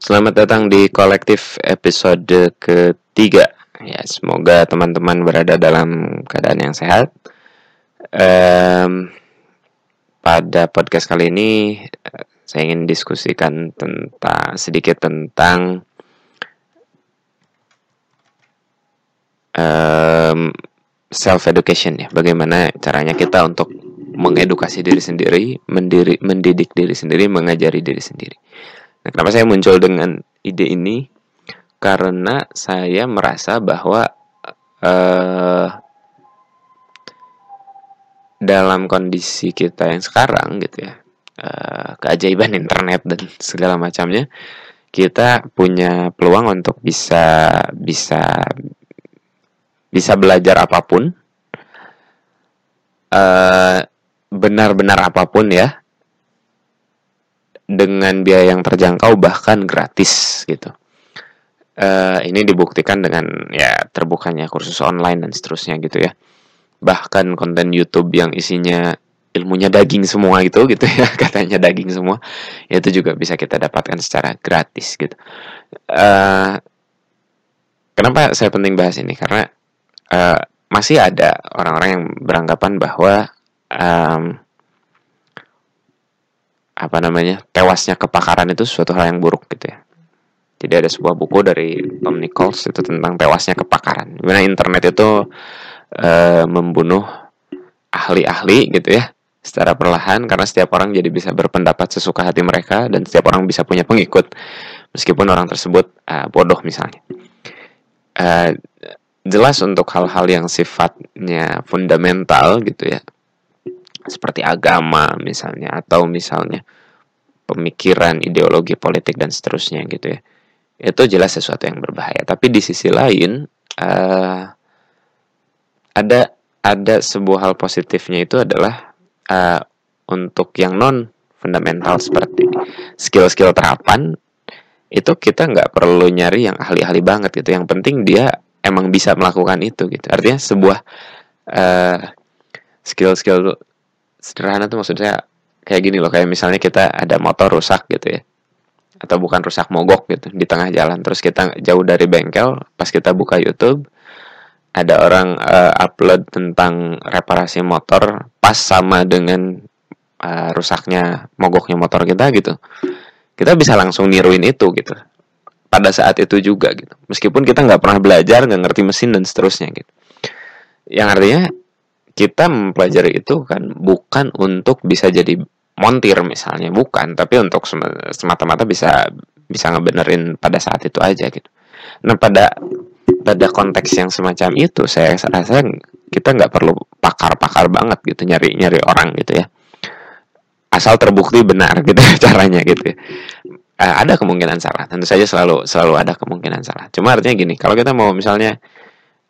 Selamat datang di kolektif episode ketiga. Ya, semoga teman-teman berada dalam keadaan yang sehat. Um, pada podcast kali ini, saya ingin diskusikan tentang sedikit tentang um, self education ya. Bagaimana caranya kita untuk mengedukasi diri sendiri, mendiri, mendidik diri sendiri, mengajari diri sendiri. Nah, kenapa saya muncul dengan ide ini? Karena saya merasa bahwa uh, dalam kondisi kita yang sekarang gitu ya, uh, keajaiban internet dan segala macamnya, kita punya peluang untuk bisa bisa bisa belajar apa pun, benar benar-benar apa pun ya, dengan biaya yang terjangkau bahkan gratis gitu. Uh, ini dibuktikan dengan ya terbukanya kursus online dan seterusnya gitu ya. Bahkan konten YouTube yang isinya ilmunya daging semua gitu gitu ya katanya daging semua itu juga bisa kita dapatkan secara gratis gitu. Uh, kenapa saya penting bahas ini karena uh, masih ada orang-orang yang beranggapan bahwa um, apa namanya tewasnya kepakaran itu suatu hal yang buruk gitu ya. Jadi ada sebuah buku dari Tom Nichols itu tentang tewasnya kepakaran. Gimana internet itu e, membunuh ahli-ahli gitu ya secara perlahan karena setiap orang jadi bisa berpendapat sesuka hati mereka dan setiap orang bisa punya pengikut meskipun orang tersebut uh, bodoh misalnya. Uh, jelas untuk hal-hal yang sifatnya fundamental gitu ya seperti agama misalnya atau misalnya pemikiran, ideologi politik dan seterusnya gitu ya. Itu jelas sesuatu yang berbahaya. Tapi di sisi lain uh, ada ada sebuah hal positifnya itu adalah uh, untuk yang non fundamental seperti skill-skill terapan itu kita nggak perlu nyari yang ahli-ahli banget gitu. Yang penting dia emang bisa melakukan itu gitu. Artinya sebuah uh, skill-skill sederhana tuh maksudnya kayak gini loh kayak misalnya kita ada motor rusak gitu ya. Atau bukan rusak mogok gitu di tengah jalan. Terus kita jauh dari bengkel pas kita buka YouTube ada orang uh, upload tentang reparasi motor pas sama dengan uh, rusaknya mogoknya motor kita gitu. Kita bisa langsung niruin itu gitu. Pada saat itu juga gitu. Meskipun kita nggak pernah belajar nggak ngerti mesin dan seterusnya gitu. Yang artinya kita mempelajari itu kan bukan untuk bisa jadi montir misalnya bukan tapi untuk semata-mata bisa bisa ngebenerin pada saat itu aja gitu. Nah pada pada konteks yang semacam itu saya rasa kita nggak perlu pakar-pakar banget gitu nyari nyari orang gitu ya. Asal terbukti benar gitu caranya gitu ya. Eh, ada kemungkinan salah tentu saja selalu selalu ada kemungkinan salah. Cuma artinya gini kalau kita mau misalnya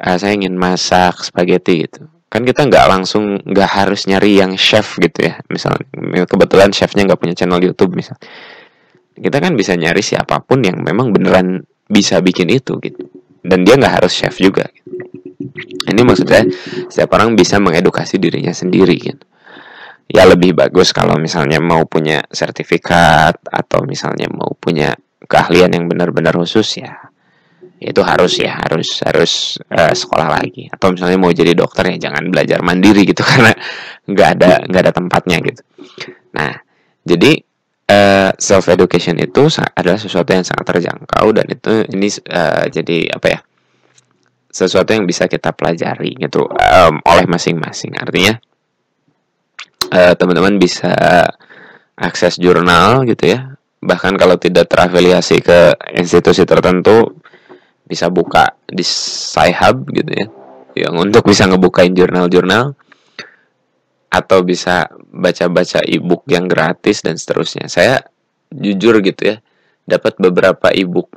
uh, saya ingin masak spaghetti gitu kan kita nggak langsung nggak harus nyari yang chef gitu ya. Misalnya kebetulan chefnya nggak punya channel YouTube misal. Kita kan bisa nyari siapa pun yang memang beneran bisa bikin itu gitu. Dan dia nggak harus chef juga gitu. ini maksudnya setiap orang bisa mengedukasi dirinya sendiri gitu. Ya lebih bagus kalau misalnya mau punya sertifikat atau misalnya mau punya keahlian yang benar-benar khusus ya itu harus ya harus harus uh, sekolah lagi. Atau misalnya mau jadi dokter ya jangan belajar mandiri gitu karena nggak ada nggak ada tempatnya gitu. Nah jadi uh, eh, self education itu adalah sesuatu yang sangat terjangkau dan itu ini uh, jadi apa ya sesuatu yang bisa kita pelajari gitu um, oleh masing-masing. Artinya uh, teman-teman bisa akses jurnal gitu ya. Bahkan kalau tidak terafiliasi ke institusi tertentu bisa buka di Sci-Hub gitu ya yang untuk bisa ngebukain jurnal-jurnal atau bisa baca-baca e-book yang gratis dan seterusnya. Saya jujur gitu ya, dapat beberapa e-book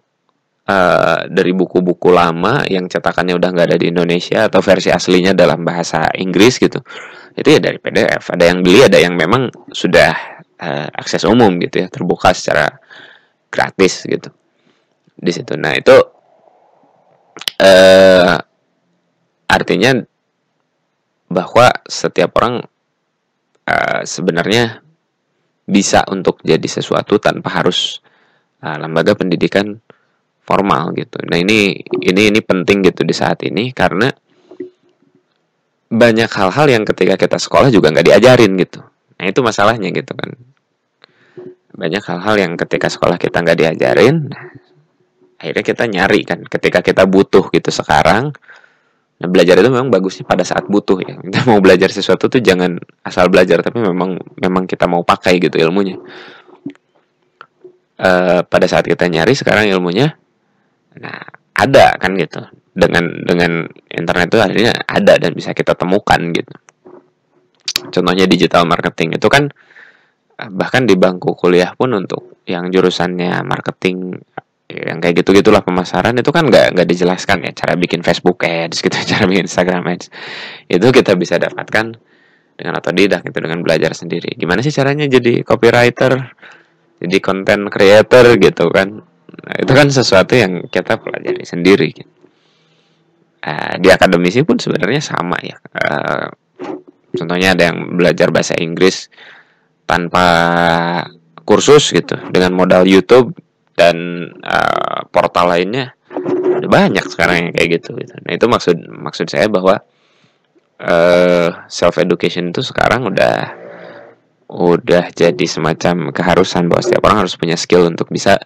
uh, dari buku-buku lama yang cetakannya udah nggak ada di Indonesia atau versi aslinya dalam bahasa Inggris gitu. Itu ya dari PDF. Ada yang beli, ada yang memang sudah uh, akses umum gitu ya, terbuka secara gratis gitu di situ. Nah itu eh, artinya bahwa setiap orang eh, sebenarnya bisa untuk jadi sesuatu tanpa harus uh, lembaga pendidikan formal gitu. Nah ini ini ini penting gitu di saat ini karena banyak hal-hal yang ketika kita sekolah juga nggak diajarin gitu. Nah itu masalahnya gitu kan. Banyak hal-hal yang ketika sekolah kita nggak diajarin, akhirnya kita nyari kan. Ketika kita butuh gitu sekarang, nah belajar itu memang bagusnya pada saat butuh ya. Kita mau belajar sesuatu tuh jangan asal belajar, tapi memang memang kita mau pakai gitu ilmunya. Uh, pada saat kita nyari sekarang ilmunya, Nah, ada kan gitu. Dengan dengan internet itu akhirnya ada dan bisa kita temukan gitu. Contohnya digital marketing itu kan eh, bahkan di bangku kuliah pun untuk yang jurusannya marketing yang kayak gitu gitulah pemasaran itu kan nggak nggak dijelaskan ya cara bikin Facebook ads gitu cara bikin Instagram ads itu kita bisa dapatkan dengan otodidak itu dengan belajar sendiri gimana sih caranya jadi copywriter jadi content creator gitu kan Nah, itu kan sesuatu yang kita pelajari sendiri. Uh, di akademisi pun sebenarnya sama ya. Uh, contohnya ada yang belajar bahasa Inggris tanpa kursus gitu, dengan modal YouTube dan uh, portal lainnya. Ada banyak sekarang yang kayak gitu. gitu. Nah itu maksud maksud saya bahwa uh, self education itu sekarang udah udah jadi semacam keharusan bahwa setiap orang harus punya skill untuk bisa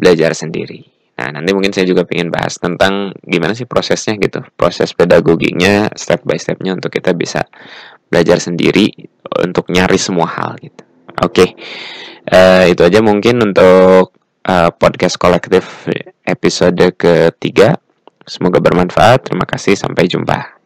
belajar sendiri. Nah, nanti mungkin saya juga ingin bahas tentang gimana sih prosesnya gitu, proses pedagoginya step by stepnya untuk kita bisa belajar sendiri untuk nyari semua hal gitu. Oke, okay. uh, eh, itu aja mungkin untuk uh, podcast kolektif episode ketiga. Semoga bermanfaat. Terima kasih. Sampai jumpa.